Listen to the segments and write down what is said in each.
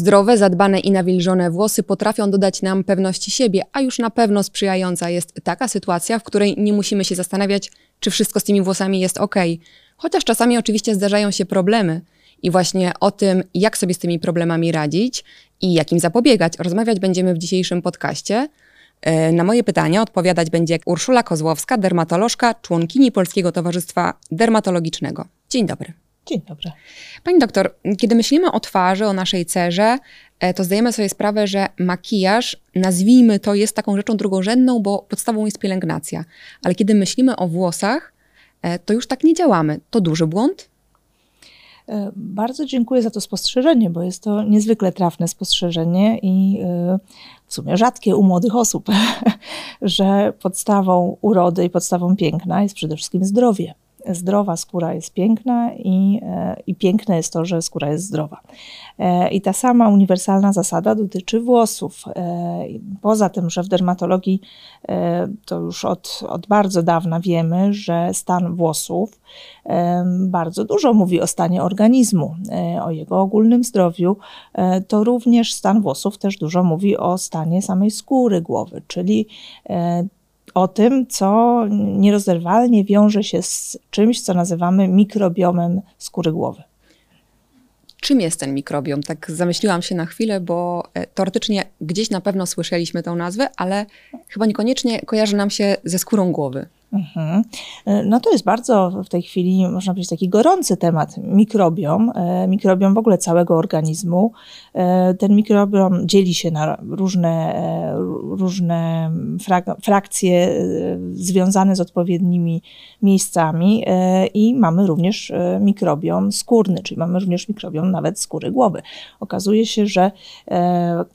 Zdrowe, zadbane i nawilżone włosy potrafią dodać nam pewności siebie, a już na pewno sprzyjająca jest taka sytuacja, w której nie musimy się zastanawiać, czy wszystko z tymi włosami jest ok. Chociaż czasami oczywiście zdarzają się problemy. I właśnie o tym, jak sobie z tymi problemami radzić i jak im zapobiegać, rozmawiać będziemy w dzisiejszym podcaście. E, na moje pytania odpowiadać będzie Urszula Kozłowska, dermatolożka, członkini Polskiego Towarzystwa Dermatologicznego. Dzień dobry. Dzień dobry. Pani doktor, kiedy myślimy o twarzy, o naszej cerze, e, to zdajemy sobie sprawę, że makijaż, nazwijmy to, jest taką rzeczą drugorzędną, bo podstawą jest pielęgnacja. Ale kiedy myślimy o włosach, e, to już tak nie działamy. To duży błąd? E, bardzo dziękuję za to spostrzeżenie, bo jest to niezwykle trafne spostrzeżenie i w sumie rzadkie u młodych osób, że podstawą urody i podstawą piękna jest przede wszystkim zdrowie zdrowa skóra jest piękna i, e, i piękne jest to, że skóra jest zdrowa. E, I ta sama uniwersalna zasada dotyczy włosów. E, poza tym, że w dermatologii to już od, od bardzo dawna wiemy, że stan włosów bardzo dużo mówi o stanie organizmu, o jego ogólnym zdrowiu, to również stan włosów też dużo mówi o stanie samej skóry głowy, czyli o tym, co nierozerwalnie wiąże się z czymś, co nazywamy mikrobiomem skóry głowy. Czym jest ten mikrobiom? Tak zamyśliłam się na chwilę, bo e, teoretycznie gdzieś na pewno słyszeliśmy tę nazwę, ale chyba niekoniecznie kojarzy nam się ze skórą głowy. Mhm. E, no to jest bardzo w tej chwili, można powiedzieć, taki gorący temat. Mikrobiom, e, mikrobiom w ogóle całego organizmu. E, ten mikrobiom dzieli się na różne, różne frak frakcje związane z odpowiednimi miejscami i mamy również mikrobiom skórny, czyli mamy również mikrobiom nawet skóry głowy. Okazuje się, że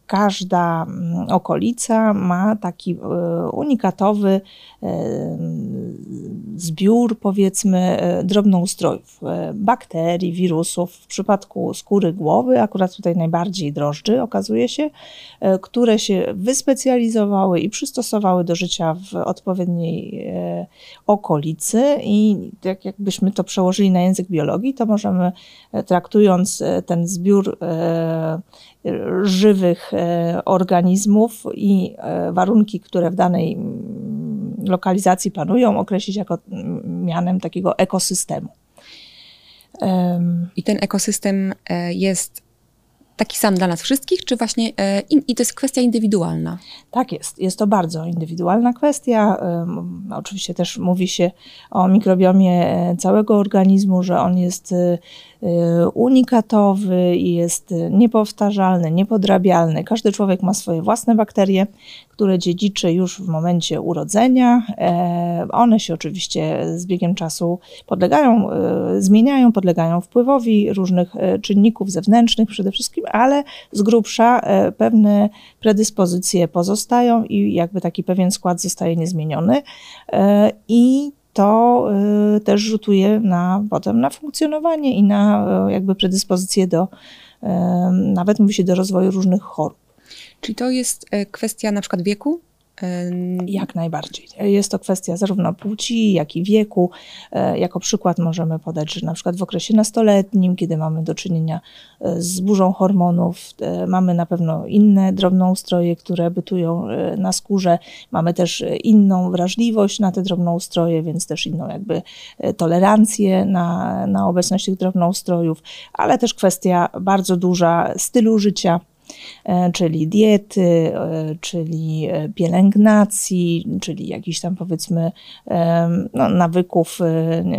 każda mm, okolica ma taki unikatowy zbiór, powiedzmy, e, drobnoustrojów, e, bakterii, wirusów. W przypadku skóry głowy, akurat tutaj najbardziej drożdży, okazuje się, e, które się wyspecjalizowały i przystosowały do życia w odpowiedniej okolicy. I tak jakbyśmy to przełożyli na język biologii, to możemy, traktując ten zbiór żywych organizmów i warunki, które w danej lokalizacji panują, określić jako mianem takiego ekosystemu. I ten ekosystem e, jest taki sam dla nas wszystkich, czy właśnie e, i to jest kwestia indywidualna? Tak jest. Jest to bardzo indywidualna kwestia. Oczywiście też mówi się o mikrobiomie e, całego organizmu, że on jest unikatowy i jest niepowtarzalny, niepodrabialny. Każdy człowiek ma swoje własne bakterie, które dziedziczy już w momencie urodzenia. E, one się oczywiście z biegiem czasu podlegają, e, zmieniają, podlegają wpływowi różnych e, czynników zewnętrznych przede wszystkim, ale z grubsza pewne predyspozycje pozostają i jakby taki pewien skład zostaje niezmieniony. I to też rzutuje na, potem na funkcjonowanie i na jakby predyspozycję do, nawet mówi się do rozwoju różnych chorób. Czyli to jest kwestia na przykład wieku? Jak najbardziej. Jest to kwestia zarówno płci, jak i wieku. E, jako przykład możemy podać, że na przykład w okresie nastoletnim, kiedy mamy do czynienia e, z burzą hormonów, e, mamy na pewno inne drobnoustroje, które bytują na skórze. Mamy też inną wrażliwość na te drobnoustroje, więc też inną jakby tolerancję na, na obecność tych drobnoustrojów, ale też kwestia bardzo duża stylu życia E, czyli diety, e, czyli e, pielęgnacji, czyli jakichś tam powiedzmy no, nawyków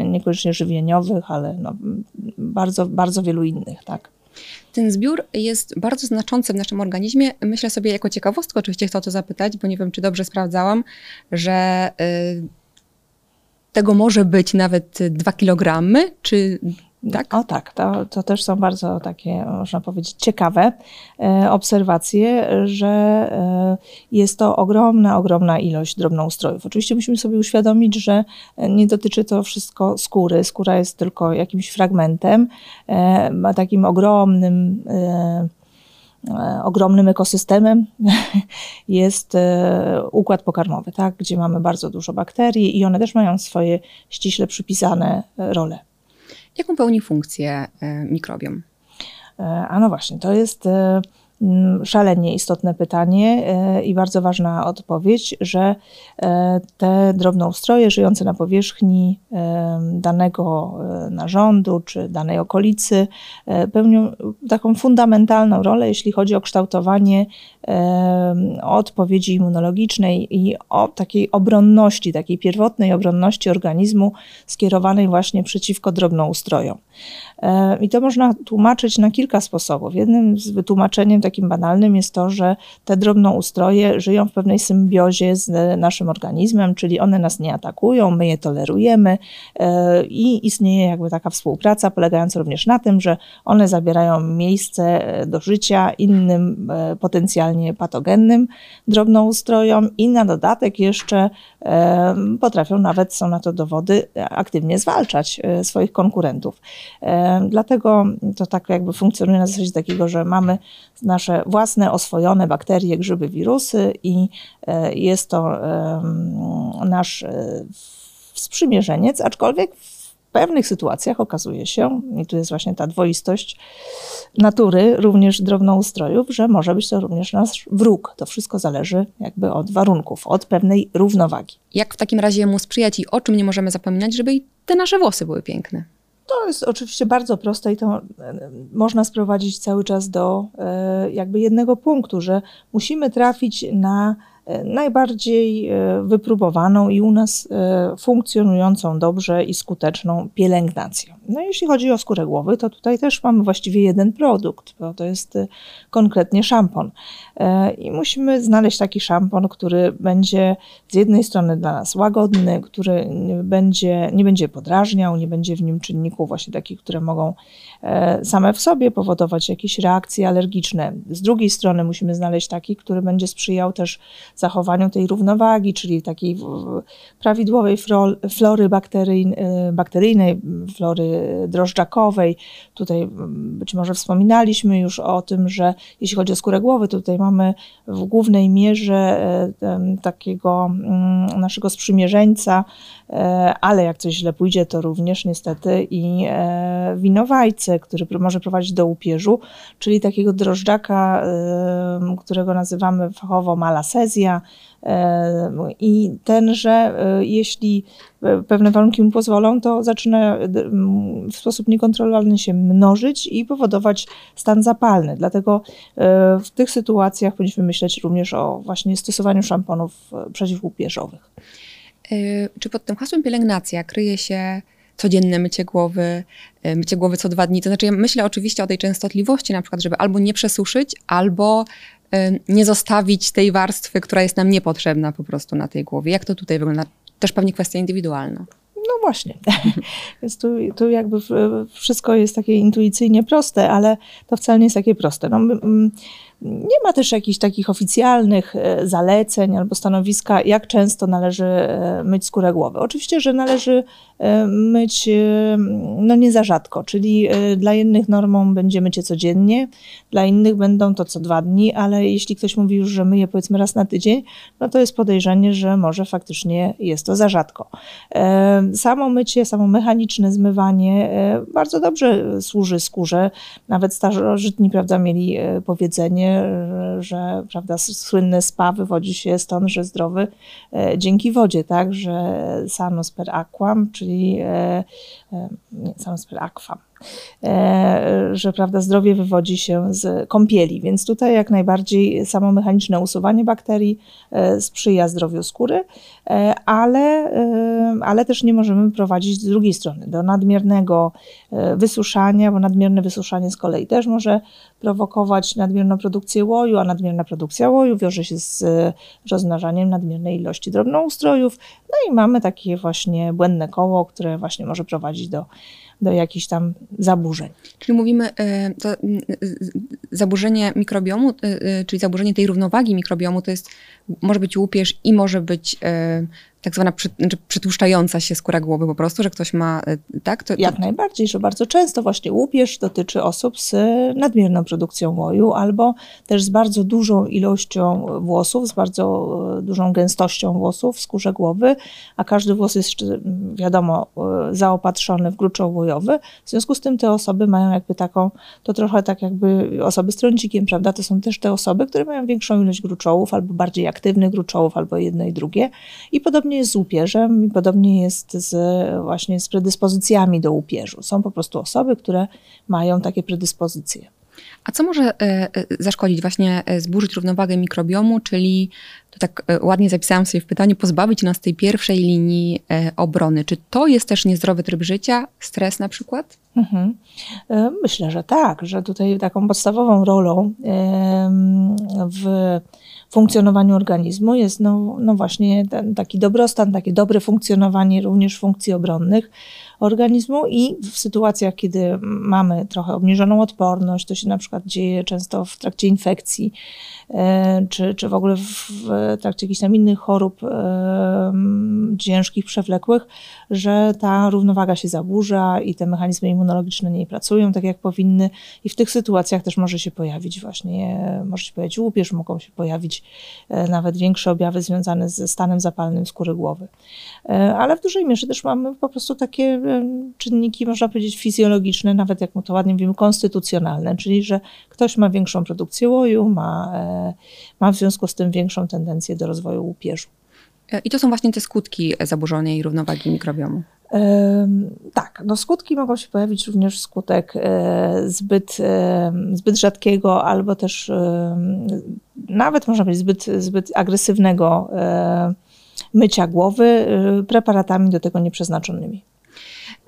niekoniecznie żywieniowych, ale no, bardzo, bardzo wielu innych, tak. Ten zbiór jest bardzo znaczący w naszym organizmie. Myślę sobie jako ciekawostkę, oczywiście chcę o to zapytać, bo nie wiem, czy dobrze sprawdzałam, że y, tego może być nawet 2 kg, czy tak? O tak, to, to też są bardzo takie, można powiedzieć, ciekawe e, obserwacje, że e, jest to ogromna, ogromna ilość drobnoustrojów. Oczywiście musimy sobie uświadomić, że nie dotyczy to wszystko skóry. Skóra jest tylko jakimś fragmentem, e, ma takim ogromnym e, e, ogromnym ekosystemem jest e, układ pokarmowy, tak, gdzie mamy bardzo dużo bakterii i one też mają swoje ściśle przypisane role. Jaką pełni funkcję e, mikrobiom? A no właśnie, to jest Mm, szalenie istotne pytanie e, i bardzo ważna odpowiedź, że e, te drobnoustroje żyjące na powierzchni e, danego narządu czy danej okolicy pełnią taką fundamentalną rolę, jeśli chodzi o kształtowanie odpowiedzi immunologicznej i o takiej obronności, takiej pierwotnej obronności organizmu skierowanej właśnie przeciwko drobnoustrojom. I to można tłumaczyć na kilka sposobów. Jednym z wytłumaczeniem takim banalnym jest to, że te drobnoustroje żyją w pewnej symbiozie z naszym organizmem, czyli one nas nie atakują, my je tolerujemy e, i istnieje jakby taka współpraca polegająca również na tym, że one zabierają miejsce e, do życia innym e, potencjalnie patogennym drobnoustrojom i na dodatek jeszcze potrafią nawet, są na to dowody, aktywnie zwalczać swoich konkurentów. Dlatego to tak jakby funkcjonuje na zasadzie takiego, że mamy nasze własne oswojone bakterie, grzyby, wirusy i e, jest to nasz e, sprzymierzeniec, aczkolwiek w pewnych sytuacjach okazuje się, i tu jest właśnie ta dwoistość natury, również drobnoustrojów, że może być to również nasz wróg. To wszystko zależy jakby od warunków, od pewnej równowagi. Jak w takim razie mu sprzyjać i o czym nie możemy zapominać, żeby i te nasze włosy były piękne? To jest oczywiście bardzo proste i to e, można sprowadzić cały czas do e, jakby jednego punktu, że musimy trafić na najbardziej e, wypróbowaną i u nas e, funkcjonującą dobrze i skuteczną pielęgnację. No jeśli chodzi o skórę głowy, to tutaj też mamy właściwie jeden produkt, bo to jest konkretnie szampon. I musimy znaleźć taki szampon, który będzie z jednej strony dla nas łagodny, który będzie, nie będzie podrażniał, nie będzie w nim czynników właśnie takich, które mogą same w sobie powodować jakieś reakcje alergiczne. Z drugiej strony musimy znaleźć taki, który będzie sprzyjał też zachowaniu tej równowagi, czyli takiej prawidłowej flory bakteryjnej, flory drożdżakowej. Tutaj być może wspominaliśmy już o tym, że jeśli chodzi o skórę głowy, tutaj mamy w głównej mierze e, takiego mm, naszego sprzymierzeńca, ale jak coś źle pójdzie, to również niestety i e, winowajce, który może prowadzić do upierzu, czyli takiego drożdżaka, którego nazywamy fachowo malasezja, E, I tenże, e, jeśli pewne warunki mu pozwolą, to zaczyna w sposób niekontrolowalny się mnożyć i powodować stan zapalny. Dlatego e, w tych sytuacjach powinniśmy myśleć również o właśnie stosowaniu szamponów przeciwłupieżowych. Czy pod tym hasłem pielęgnacja kryje się codzienne mycie głowy, mycie głowy co dwa dni. To znaczy, ja myślę oczywiście o tej częstotliwości, na przykład, żeby albo nie przesuszyć, albo nie zostawić tej warstwy, która jest nam niepotrzebna po prostu na tej głowie. Jak to tutaj wygląda? Też pewnie kwestia indywidualna. No właśnie. Więc tu, tu jakby wszystko jest takie intuicyjnie proste, ale to wcale nie jest takie proste. No, nie ma też jakichś takich oficjalnych e, zaleceń albo stanowiska, jak często należy e, myć skórę głowy. Oczywiście, że należy e, myć no nie za rzadko, czyli dla jednych normą będzie mycie codziennie, dla innych będą to co dwa dni, ale jeśli ktoś mówi już, że myje powiedzmy raz na tydzień, no to jest podejrzenie, że może faktycznie jest to za rzadko. Samo mycie, samo mechaniczne zmywanie bardzo dobrze służy skórze. Nawet starożytni, prawda, mieli powiedzenie, że prawda, słynne spa wywodzi się stąd, że zdrowy e, dzięki wodzie, tak, że sanus per aquam, czyli e, e, sanus per aquam, że prawda, zdrowie wywodzi się z kąpieli, więc tutaj jak najbardziej samo mechaniczne usuwanie bakterii e, sprzyja zdrowiu skóry, e, ale, ale też nie możemy prowadzić z drugiej strony do nadmiernego wysuszania, bo nadmierne wysuszanie z kolei też może prowokować nadmierną produkcję łoju, a nadmierna produkcja łoju wiąże się z rozmnażaniem nadmiernej ilości drobnoustrojów, no i mamy takie właśnie błędne koło, które właśnie może prowadzić do do jakichś tam zaburzeń. Czyli mówimy, e, to zaburzenie mikrobiomu, e, e, czyli zaburzenie tej równowagi mikrobiomu, to jest, może być łupież i może być tak zwana przy, znaczy przytłuszczająca się skóra głowy po prostu, że ktoś ma, y, tak? To, to... Jak najbardziej, że bardzo często właśnie łupież dotyczy osób z nadmierną produkcją łoju albo też z bardzo dużą ilością włosów, z bardzo y, dużą gęstością włosów w skórze głowy, a każdy włos jest, wiadomo, y, zaopatrzony w gruczoł łojowy. W związku z tym te osoby mają jakby taką, to trochę tak jakby osoby z trącikiem, prawda? To są też te osoby, które mają większą ilość gruczołów albo bardziej aktywnych gruczołów, albo jedno i drugie. I podobnie jest z łupieżem i podobnie jest z, właśnie z predyspozycjami do łupieżu. Są po prostu osoby, które mają takie predyspozycje. A co może e, e, zaszkodzić, właśnie e, zburzyć równowagę mikrobiomu, czyli, to tak ładnie zapisałam sobie w pytaniu, pozbawić nas tej pierwszej linii obrony? Czy to jest też niezdrowy tryb życia, stres na przykład? Mhm. Myślę, że tak, że tutaj taką podstawową rolą w funkcjonowaniu organizmu jest no, no właśnie ten taki dobrostan, takie dobre funkcjonowanie również funkcji obronnych organizmu i w sytuacjach, kiedy mamy trochę obniżoną odporność, to się na przykład dzieje często w trakcie infekcji, czy, czy w ogóle w, trakcie jakichś tam innych chorób e, ciężkich, przewlekłych, że ta równowaga się zaburza i te mechanizmy immunologiczne nie pracują tak, jak powinny i w tych sytuacjach też może się pojawić właśnie, może się pojawić łupież, mogą się pojawić e, nawet większe objawy związane ze stanem zapalnym skóry głowy. Ale w dużej mierze też mamy po prostu takie czynniki, można powiedzieć, fizjologiczne, nawet jak mu to ładnie mówimy, konstytucjonalne, czyli że ktoś ma większą produkcję łoju, ma, e, ma w związku z tym większą tendencję do rozwoju łupieżu. E, I to są właśnie te skutki zaburzonej równowagi mikrobiomu. tak, no skutki mogą się pojawić również wskutek e, zbyt, zbyt rzadkiego albo też nawet można powiedzieć zbyt, zbyt agresywnego mycia głowy preparatami do tego nieprzeznaczonymi.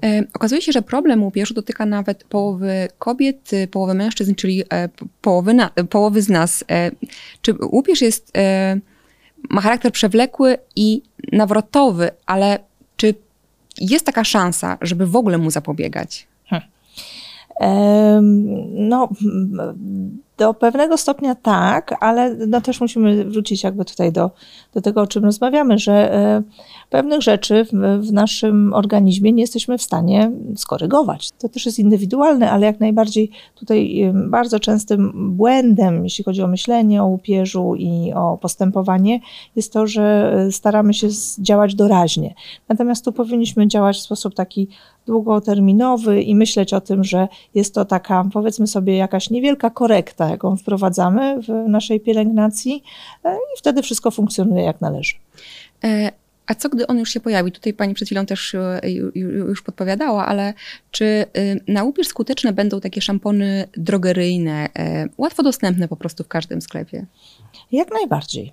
E, okazuje się, że problem łupieżu dotyka nawet połowy kobiet, y, połowy mężczyzn, czyli e, połowy, na, połowy z nas. E, czy łupież jest, ma charakter przewlekły i nawrotowy, ale czy jest taka szansa, żeby w ogóle mu zapobiegać? Hmm. No, do pewnego stopnia tak, ale no też musimy wrócić jakby tutaj do, do tego, o czym rozmawiamy, że e, pewnych rzeczy w, w, naszym organizmie nie jesteśmy w stanie skorygować. To też jest indywidualne, ale jak najbardziej tutaj e, bardzo częstym błędem, jeśli chodzi o myślenie o łupieżu i o postępowanie, jest to, że e, staramy się działać doraźnie. Natomiast tu powinniśmy działać w sposób taki długoterminowy i myśleć o tym, że jest to taka, powiedzmy sobie, jakaś niewielka korekta, jaką wprowadzamy w naszej pielęgnacji e, i wtedy wszystko funkcjonuje jak należy. E, a co gdy on już się pojawi? Tutaj pani przed chwilą też e, już podpowiadała, ale czy na upierz skuteczne będą takie szampony drogeryjne, łatwo dostępne po prostu w każdym sklepie? Jak najbardziej.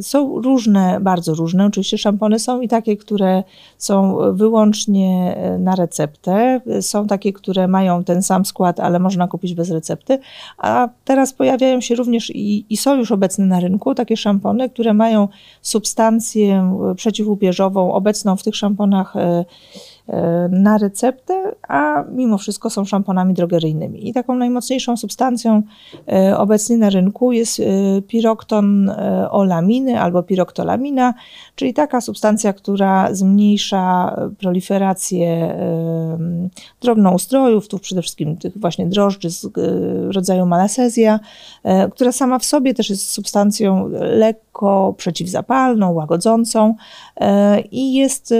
Są różne, bardzo różne. Oczywiście szampony są i takie, które są wyłącznie e, na receptę. Są takie, które mają ten sam skład, ale można kupić bez recepty. A teraz pojawiają się również i, i są już obecne na rynku takie szampony, które mają substancję e, przeciwłupieżową obecną w tych szamponach E, na receptę, a mimo wszystko są szamponami drogeryjnymi. I taką najmocniejszą substancją e, obecnie na rynku jest e, pirokton olaminy albo piroktolamina, czyli taka substancja, która zmniejsza proliferację drobnoustrojów, tu przede wszystkim tych właśnie drożdży z rodzaju malasezja, która sama w sobie też jest substancją lekko przeciwzapalną, łagodzącą i jest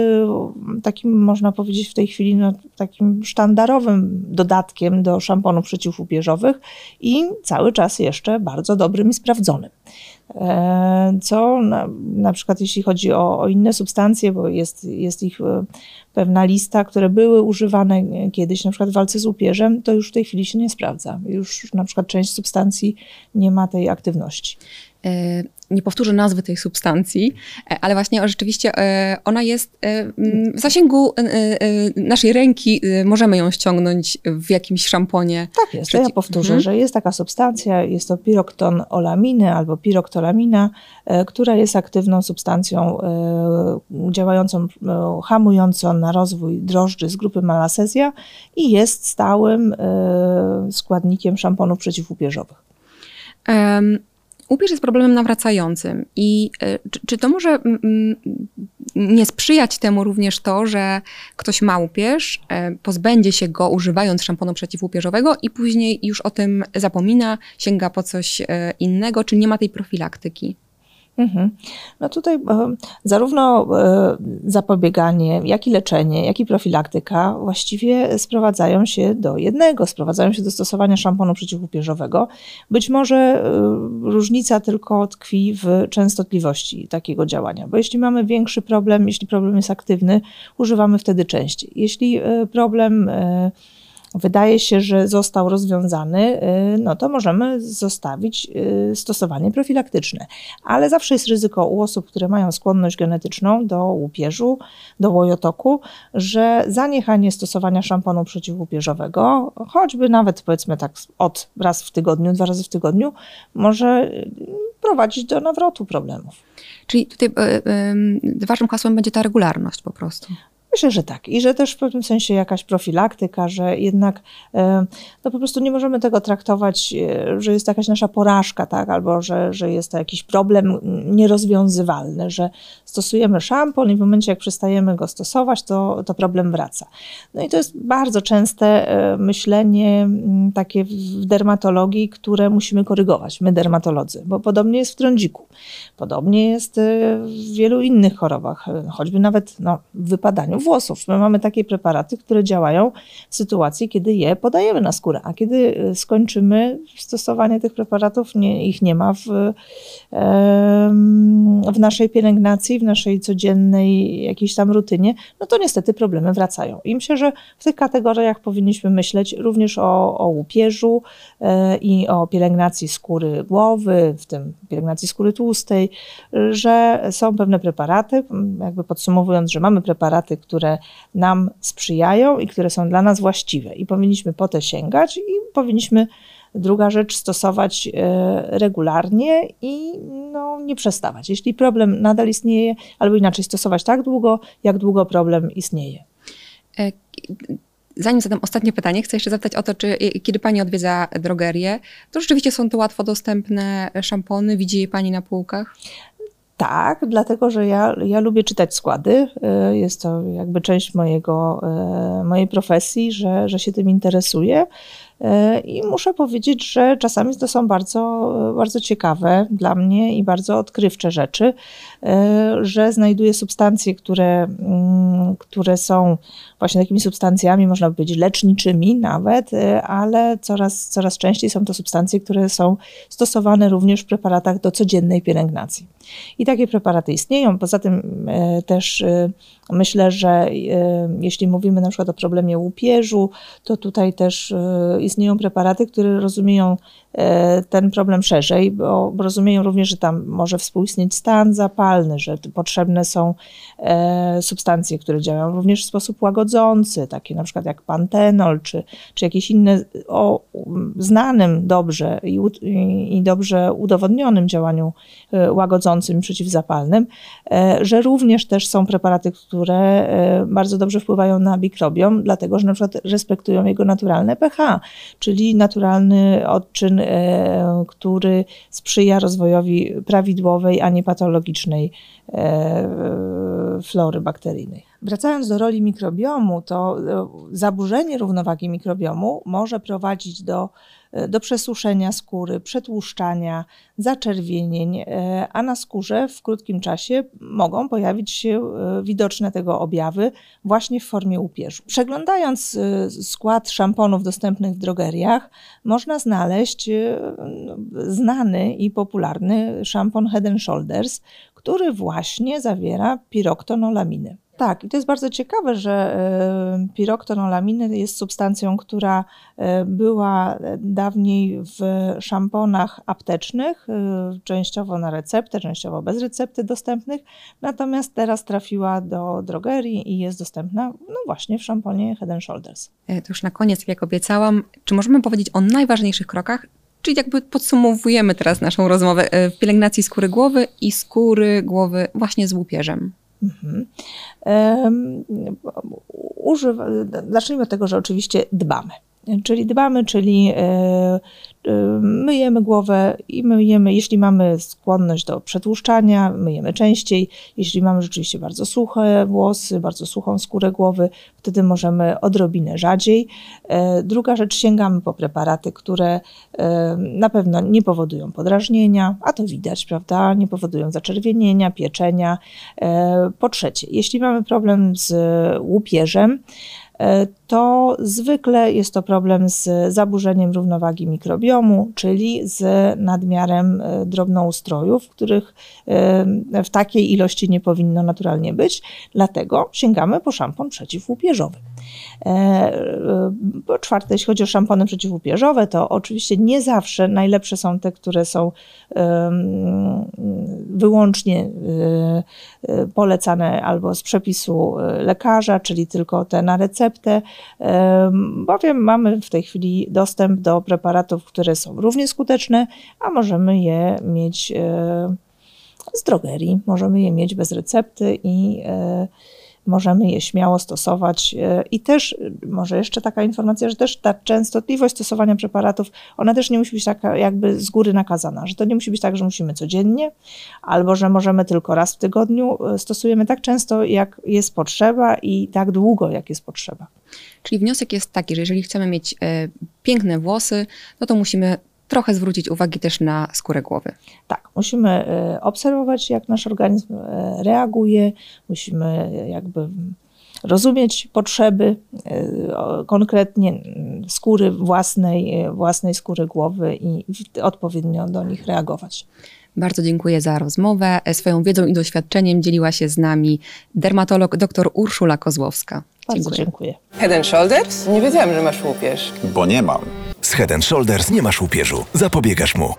takim, można powiedzieć w tej chwili no, takim sztandarowym dodatkiem do szamponów przeciwupierzowych i cały czas jeszcze bardzo dobrym i sprawdzonym. E, co na, na przykład jeśli chodzi o, o, inne substancje, bo jest, jest ich e, pewna lista, które były używane kiedyś na przykład w walce z łupieżem, to już w tej chwili się nie sprawdza. Już na przykład część substancji nie ma tej aktywności. E, nie powtórzę nazwy tej substancji, e, ale właśnie rzeczywiście e, ona jest w zasięgu naszej ręki, możemy ją ściągnąć w jakimś szamponie. Tak jest, to ja powtórzę, mhm. że jest taka substancja, jest to pirokton olaminy albo piroktolamina, która jest aktywną substancją działającą, hamującą na rozwój drożdży z grupy malasezja i jest stałym składnikiem szamponów przeciwupierzowych. Um Łupież jest problemem nawracającym i czy, czy to może mm, nie sprzyjać temu również to, że ktoś ma łupież, pozbędzie się go używając szamponu przeciwłupieżowego i później już o tym zapomina, sięga po coś innego, czy nie ma tej profilaktyki? Mhm. No tutaj e, zarówno e, zapobieganie, jak i leczenie, jak i profilaktyka właściwie sprowadzają się do jednego, sprowadzają się do stosowania szamponu przeciwłupieżowego. Być może e, różnica tylko tkwi w częstotliwości takiego działania, bo jeśli mamy większy problem, jeśli problem jest aktywny, używamy wtedy częściej. Jeśli problem wydaje się, że został rozwiązany, y, no to możemy zostawić y, stosowanie profilaktyczne. Ale zawsze jest ryzyko u osób, które mają skłonność genetyczną do łupieżu, do łojotoku, że zaniechanie stosowania szamponu przeciwłupieżowego, choćby nawet powiedzmy tak od raz w tygodniu, dwa razy w tygodniu, może y, prowadzić do nawrotu problemów. Czyli tutaj ważnym hasłem będzie ta regularność po prostu. Myślę, że tak. I że też w pewnym sensie jakaś profilaktyka, że jednak e, no po prostu nie możemy tego traktować, e, że jest jakaś nasza porażka, tak? albo że, że jest to jakiś problem nierozwiązywalny, że stosujemy szampon i w momencie, jak przestajemy go stosować, to, to problem wraca. No i to jest bardzo częste e, myślenie takie w dermatologii, które musimy korygować, my dermatolodzy, bo podobnie jest w trądziku, podobnie jest w wielu innych chorobach, choćby nawet no, w wypadaniu włosów. My mamy takie preparaty, które działają w sytuacji, kiedy je podajemy na skórę, a kiedy y, skończymy stosowanie tych preparatów, nie, ich nie ma w, w naszej pielęgnacji, w naszej codziennej jakiejś tam rutynie, no to niestety problemy wracają. I myślę, że w tych kategoriach powinniśmy myśleć również o, o łupieżu e, i o pielęgnacji skóry głowy, w tym pielęgnacji skóry tłustej, że są pewne preparaty, jakby podsumowując, że mamy preparaty, które które nam sprzyjają i które są dla nas właściwe. I powinniśmy po te sięgać i powinniśmy Druga rzecz, stosować e, regularnie i no, nie przestawać. Jeśli problem nadal istnieje, albo inaczej stosować tak długo, jak długo problem istnieje. E, zanim zadam ostatnie pytanie, chcę jeszcze zapytać o to, czy kiedy Pani odwiedza drogerię, to rzeczywiście są to łatwo dostępne szampony? Widzi je Pani na półkach? Tak, dlatego że ja, ja lubię czytać składy. E, jest to jakby część mojego, e, mojej profesji, że, że się tym interesuję. E, I muszę powiedzieć, że czasami to są bardzo, bardzo ciekawe dla mnie i bardzo odkrywcze rzeczy, że znajduję substancje, które, mm, które są właśnie takimi substancjami, można powiedzieć, leczniczymi nawet, ale coraz, coraz częściej są to substancje, które są stosowane również w preparatach do codziennej pielęgnacji. I takie preparaty istnieją. Poza tym e, też e, myślę, że e, jeśli mówimy na przykład o problemie łupieżu, to tutaj też istnieją preparaty, które rozumieją ten problem szerzej, bo rozumieją również, że tam może współistnieć stan zapalny, że potrzebne są substancje, które działają również w sposób łagodzący, takie na przykład jak pantenol, czy, czy jakieś inne o znanym dobrze i, i dobrze udowodnionym działaniu łagodzącym, przeciwzapalnym, e, że również też są preparaty, które e, bardzo dobrze wpływają na mikrobiom, dlatego że na przykład respektują jego naturalne pH, czyli naturalny odczyn, e, który sprzyja rozwojowi prawidłowej, a nie patologicznej flory bakteryjnej. Wracając do roli mikrobiomu, to zaburzenie równowagi mikrobiomu może prowadzić do E, do przesuszenia skóry, przetłuszczania, zaczerwienień, e, a na skórze w krótkim czasie mogą pojawić się e, widoczne tego objawy właśnie w formie upierzu. Przeglądając skład szamponów dostępnych w drogeriach, można znaleźć znany i popularny szampon Head Shoulders, który właśnie zawiera piroktonolaminy. Tak, i to jest bardzo ciekawe, że e, piroktonolaminy jest substancją, która e, była dawniej w szamponach aptecznych, e, częściowo na receptę, częściowo bez recepty dostępnych, natomiast teraz trafiła do drogerii i jest dostępna no właśnie w szamponie Head Shoulders. To już na koniec, jak obiecałam, czy możemy powiedzieć o najważniejszych krokach, Czyli jakby podsumowujemy teraz naszą rozmowę w pielęgnacji skóry głowy i skóry głowy właśnie z łupieżem. Mhm. Um, zacznijmy od tego, że oczywiście dbamy. Czyli dbamy, czyli e, e, myjemy głowę i myjemy, jeśli mamy skłonność do przetłuszczania, myjemy częściej. Jeśli mamy rzeczywiście bardzo suche włosy, bardzo suchą skórę głowy, wtedy możemy odrobinę rzadziej. E, Druga rzecz, sięgamy po preparaty, które na pewno nie powodują podrażnienia, a to widać, prawda? Nie powodują zaczerwienienia, pieczenia. Po trzecie, jeśli mamy problem z łupieżem, to zwykle jest to problem z zaburzeniem równowagi mikrobiomu, czyli z nadmiarem e, drobnoustrojów, których e, w takiej ilości nie powinno naturalnie być. Dlatego sięgamy po szampon przeciwłupieżowy. E, e, Po czwarte, jeśli chodzi o szampony przeciwłupieżowe, to oczywiście nie zawsze najlepsze są te, które są wyłącznie e, e, polecane albo z przepisu e, lekarza, czyli tylko te na receptę, em, bowiem mamy w tej chwili dostęp do preparatów, które są równie skuteczne, a możemy je mieć e, z drogerii, możemy je mieć bez recepty i e, możemy je śmiało stosować. E, I też, e, może jeszcze taka informacja, że też ta częstotliwość stosowania preparatów, ona też nie musi być taka jakby z góry nakazana, że to nie musi być tak, że musimy codziennie, albo że możemy tylko raz w tygodniu. E, Stosujemy tak często, jak jest potrzeba i tak długo, jak jest potrzeba. Czyli wniosek jest taki, że jeżeli chcemy mieć piękne włosy, no to musimy trochę zwrócić uwagi też na skórę głowy. Tak, musimy e, obserwować, jak nasz organizm e, reaguje, musimy e, jakby rozumieć potrzeby konkretnie skóry własnej, własnej skóry głowy i odpowiednio do nich reagować. Bardzo dziękuję za rozmowę. Swoją wiedzą i doświadczeniem dzieliła się z nami dermatolog dr Urszula Kozłowska. Bardzo dziękuję. Head and Shoulders? Nie wiedziałam, że masz łupież. Bo nie mam. Z Head Shoulders nie masz łupieżu. Zapobiegasz mu.